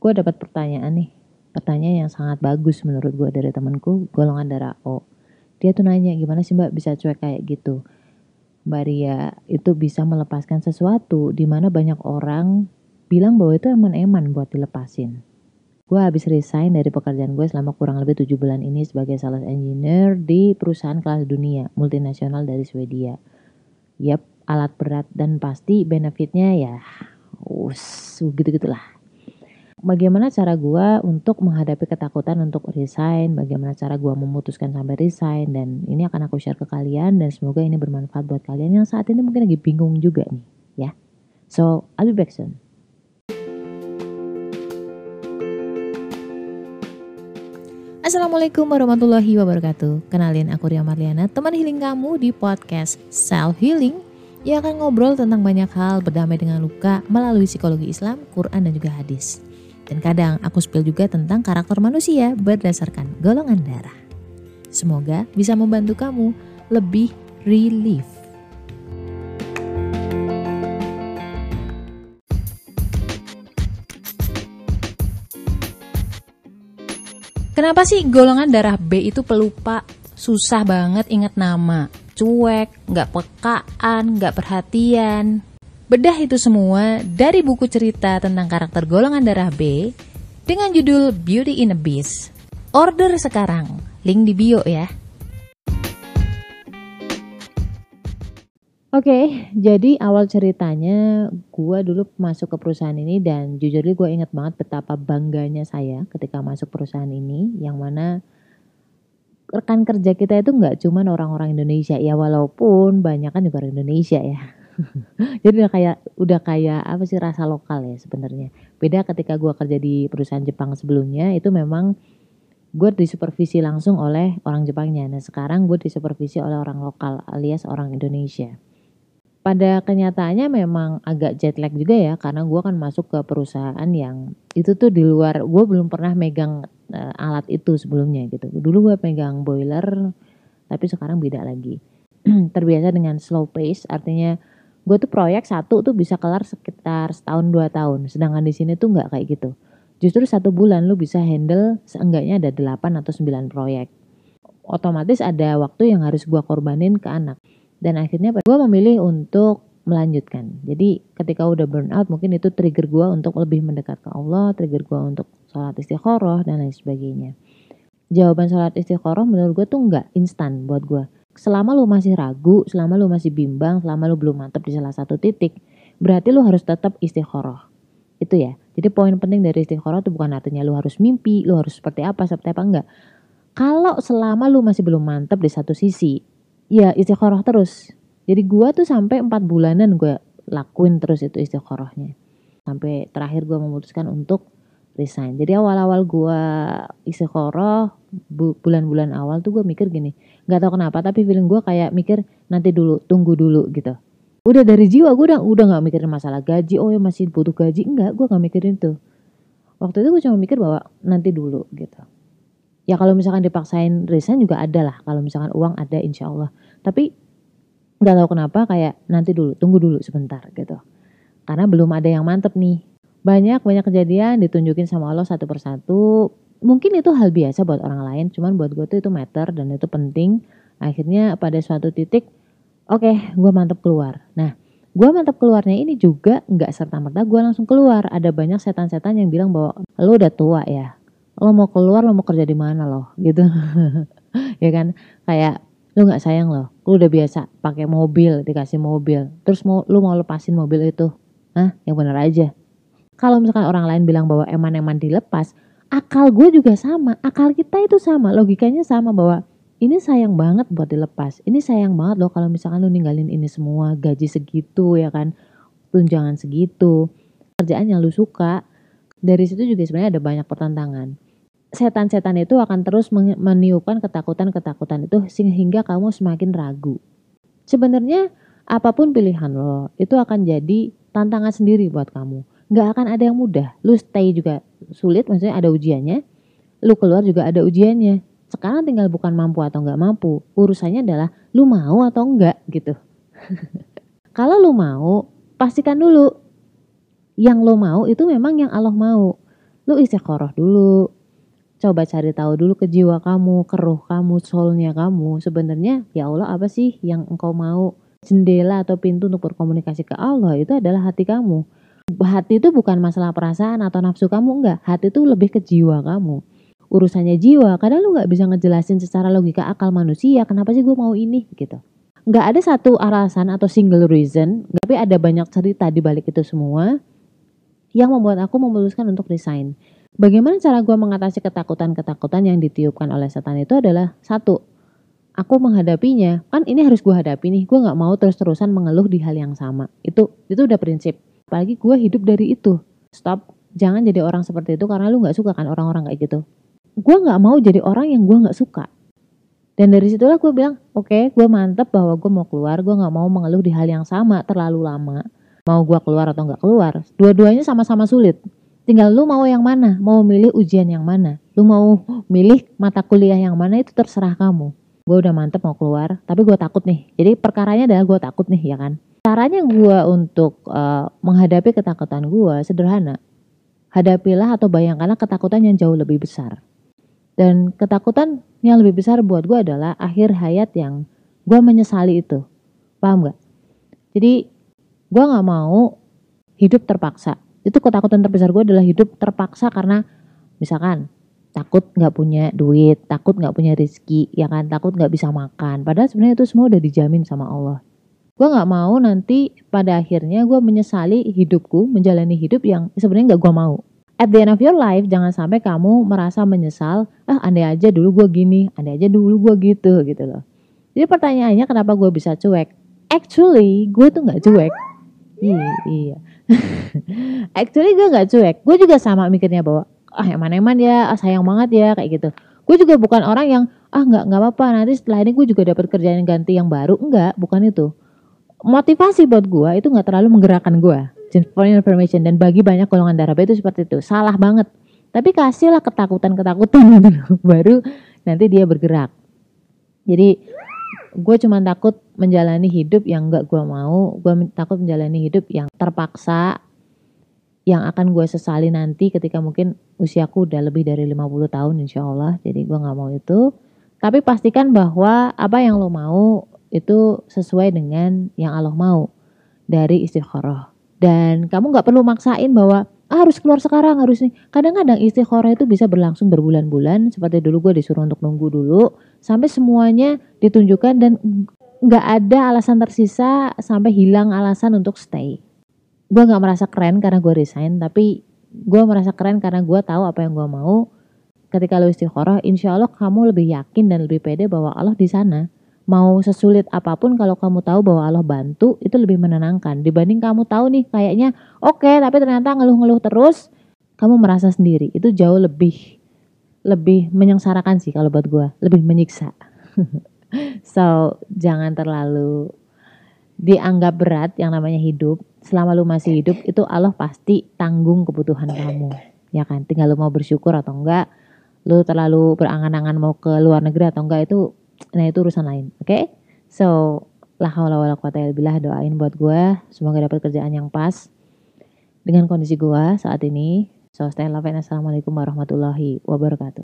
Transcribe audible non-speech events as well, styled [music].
gue dapat pertanyaan nih pertanyaan yang sangat bagus menurut gue dari temanku golongan darah O dia tuh nanya gimana sih mbak bisa cuek kayak gitu Mbak Ria itu bisa melepaskan sesuatu di mana banyak orang bilang bahwa itu eman-eman buat dilepasin. Gue habis resign dari pekerjaan gue selama kurang lebih 7 bulan ini sebagai sales engineer di perusahaan kelas dunia multinasional dari Swedia. Yap, alat berat dan pasti benefitnya ya us gitu-gitulah bagaimana cara gue untuk menghadapi ketakutan untuk resign, bagaimana cara gue memutuskan sampai resign, dan ini akan aku share ke kalian, dan semoga ini bermanfaat buat kalian yang saat ini mungkin lagi bingung juga nih, ya. So, I'll be back soon. Assalamualaikum warahmatullahi wabarakatuh. Kenalin aku Ria Marliana, teman healing kamu di podcast Self Healing yang akan ngobrol tentang banyak hal berdamai dengan luka melalui psikologi Islam, Quran, dan juga hadis. Dan kadang aku spill juga tentang karakter manusia berdasarkan golongan darah. Semoga bisa membantu kamu lebih relief. Kenapa sih golongan darah B itu pelupa? Susah banget ingat nama. Cuek, nggak pekaan, nggak perhatian, Bedah itu semua dari buku cerita tentang karakter golongan darah B dengan judul Beauty in a Beast. Order sekarang, link di bio ya. Oke, okay, jadi awal ceritanya gue dulu masuk ke perusahaan ini dan jujur gue inget banget betapa bangganya saya ketika masuk perusahaan ini yang mana rekan kerja kita itu nggak cuma orang-orang Indonesia ya walaupun banyak kan juga orang Indonesia ya [laughs] Jadi udah kayak udah kayak apa sih rasa lokal ya sebenarnya. Beda ketika gue kerja di perusahaan Jepang sebelumnya itu memang gue disupervisi langsung oleh orang Jepangnya. Nah sekarang gue disupervisi oleh orang lokal alias orang Indonesia. Pada kenyataannya memang agak jet lag juga ya karena gue kan masuk ke perusahaan yang itu tuh di luar gue belum pernah megang uh, alat itu sebelumnya gitu. Dulu gue pegang boiler tapi sekarang beda lagi. [clears throat] Terbiasa dengan slow pace artinya gue tuh proyek satu tuh bisa kelar sekitar setahun dua tahun. Sedangkan di sini tuh nggak kayak gitu. Justru satu bulan lu bisa handle seenggaknya ada delapan atau sembilan proyek. Otomatis ada waktu yang harus gue korbanin ke anak. Dan akhirnya gue memilih untuk melanjutkan. Jadi ketika udah burn out mungkin itu trigger gue untuk lebih mendekat ke Allah trigger gue untuk sholat istiqoroh dan lain sebagainya. Jawaban sholat istiqoroh menurut gue tuh nggak instan buat gue selama lu masih ragu, selama lu masih bimbang, selama lu belum mantap di salah satu titik, berarti lu harus tetap istikharah. Itu ya. Jadi poin penting dari istikharah itu bukan artinya lu harus mimpi, lu harus seperti apa, seperti apa enggak. Kalau selama lu masih belum mantap di satu sisi, ya istikharah terus. Jadi gua tuh sampai empat bulanan gua lakuin terus itu istikharahnya. Sampai terakhir gua memutuskan untuk resign. Jadi awal-awal gua istikharah bulan-bulan awal tuh gue mikir gini nggak tahu kenapa tapi feeling gue kayak mikir nanti dulu tunggu dulu gitu. Udah dari jiwa gue udah udah nggak mikirin masalah gaji oh ya masih butuh gaji. Enggak gue nggak mikirin tuh. Waktu itu gue cuma mikir bahwa nanti dulu gitu. Ya kalau misalkan dipaksain resign juga ada lah kalau misalkan uang ada insya Allah. Tapi nggak tahu kenapa kayak nanti dulu tunggu dulu sebentar gitu. Karena belum ada yang mantep nih banyak banyak kejadian ditunjukin sama Allah satu persatu. Mungkin itu hal biasa buat orang lain cuman buat gue tuh itu matter dan itu penting. Akhirnya pada suatu titik oke okay, gue mantep keluar. Nah gue mantep keluarnya ini juga nggak serta merta gue langsung keluar. Ada banyak setan-setan yang bilang bahwa lo udah tua ya? Lo mau keluar lo mau kerja di mana lo? [laughs] Gitu. Ya kan? Kayak lo nggak sayang lo? Lo udah biasa pakai mobil dikasih mobil. Terus mau lo mau lepasin mobil itu? Ah yang benar aja kalau misalkan orang lain bilang bahwa eman-eman dilepas akal gue juga sama, akal kita itu sama, logikanya sama bahwa ini sayang banget buat dilepas. Ini sayang banget loh kalau misalkan lu ninggalin ini semua, gaji segitu ya kan, tunjangan segitu, kerjaan yang lu suka. Dari situ juga sebenarnya ada banyak pertentangan. Setan-setan itu akan terus meniupkan ketakutan-ketakutan itu sehingga kamu semakin ragu. Sebenarnya apa pun pilihan lo, itu akan jadi tantangan sendiri buat kamu. Gak akan ada yang mudah. Lu stay juga sulit maksudnya ada ujiannya lu keluar juga ada ujiannya sekarang tinggal bukan mampu atau nggak mampu urusannya adalah lu mau atau enggak gitu [laughs] kalau lu mau pastikan dulu yang lo mau itu memang yang Allah mau lu istiqoroh dulu. Coba cari tahu dulu ke jiwa kamu, ke roh kamu, soulnya kamu. Sebenarnya ya Allah apa sih yang engkau mau? Jendela atau pintu untuk berkomunikasi ke Allah itu adalah hati kamu. Hati itu bukan masalah perasaan atau nafsu kamu enggak. Hati itu lebih ke jiwa kamu. Urusannya jiwa, kadang lu nggak bisa ngejelasin secara logika akal manusia kenapa sih gue mau ini gitu nggak ada satu alasan atau single reason, tapi ada banyak cerita di balik itu semua yang membuat aku memutuskan untuk resign. Bagaimana cara gue mengatasi ketakutan-ketakutan yang ditiupkan oleh setan itu adalah satu, aku menghadapinya. Kan ini harus gue hadapi nih, gue nggak mau terus-terusan mengeluh di hal yang sama. Itu itu udah prinsip. Apalagi gue hidup dari itu. Stop, jangan jadi orang seperti itu karena lu nggak suka kan orang-orang kayak gitu. Gue nggak mau jadi orang yang gue nggak suka dan dari situlah gue bilang, oke, okay, gue mantep bahwa gue mau keluar, gue nggak mau mengeluh di hal yang sama terlalu lama. Mau gue keluar atau nggak keluar, dua-duanya sama-sama sulit. Tinggal lu mau yang mana, mau milih ujian yang mana, lu mau milih mata kuliah yang mana itu terserah kamu. Gue udah mantep mau keluar, tapi gue takut nih. Jadi perkaranya adalah gue takut nih, ya kan? Caranya gue untuk uh, menghadapi ketakutan gue sederhana. Hadapilah atau bayangkanlah ketakutan yang jauh lebih besar. Dan ketakutan yang lebih besar buat gue adalah akhir hayat yang gue menyesali itu. Paham gak? Jadi gue gak mau hidup terpaksa. Itu ketakutan terbesar gue adalah hidup terpaksa karena misalkan takut gak punya duit, takut gak punya rezeki, ya kan, takut gak bisa makan. Padahal sebenarnya itu semua udah dijamin sama Allah. Gue gak mau nanti pada akhirnya gue menyesali hidupku, menjalani hidup yang sebenarnya gak gue mau. At the end of your life jangan sampai kamu merasa menyesal ah andai aja dulu gue gini andai aja dulu gue gitu gitu loh. Jadi pertanyaannya kenapa gue bisa cuek? Actually gue tuh nggak cuek. Iya iya. [laughs] Actually gue nggak cuek. Gue juga sama mikirnya bahwa ah eman eman ya ah, sayang banget ya kayak gitu. Gue juga bukan orang yang ah nggak nggak apa-apa nanti setelah ini gue juga dapat kerjaan ganti yang baru. Enggak bukan itu motivasi buat gue itu nggak terlalu menggerakkan gue for information. Dan bagi banyak golongan darah B itu seperti itu. Salah banget. Tapi kasihlah ketakutan-ketakutan [laughs] gitu. Baru nanti dia bergerak. Jadi gue cuma takut menjalani hidup yang gak gue mau. Gue takut menjalani hidup yang terpaksa yang akan gue sesali nanti ketika mungkin usiaku udah lebih dari 50 tahun insya Allah. Jadi gue gak mau itu. Tapi pastikan bahwa apa yang lo mau itu sesuai dengan yang Allah mau dari istikharah dan kamu nggak perlu maksain bahwa ah, harus keluar sekarang harus nih. Kadang-kadang istikharah itu bisa berlangsung berbulan-bulan seperti dulu gue disuruh untuk nunggu dulu sampai semuanya ditunjukkan dan nggak ada alasan tersisa sampai hilang alasan untuk stay. Gue nggak merasa keren karena gue resign tapi gue merasa keren karena gue tahu apa yang gue mau. Ketika lo istikharah, insya Allah kamu lebih yakin dan lebih pede bahwa Allah di sana mau sesulit apa pun kalau kamu tahu bahwa Allah bantu itu lebih menenangkan. Dibanding kamu tahu nih kayaknya oke okay, tapi ternyata ngeluh-ngeluh terus kamu merasa sendiri. Itu jauh lebih lebih menyengsarakan sih kalau buat gue lebih menyiksa. [laughs] So jangan terlalu dianggap berat yang namanya hidup. Selama lu masih hidup itu Allah pasti tanggung kebutuhan kamu. Ya kan? Tinggal lu mau bersyukur atau enggak lu terlalu berangan-angan mau ke luar negeri atau enggak itu Nah itu urusan lain, oke? Okay? So, lah haula billah doain buat gue semoga dapat kerjaan yang pas dengan kondisi gue saat ini. So, stay love and assalamualaikum warahmatullahi wabarakatuh.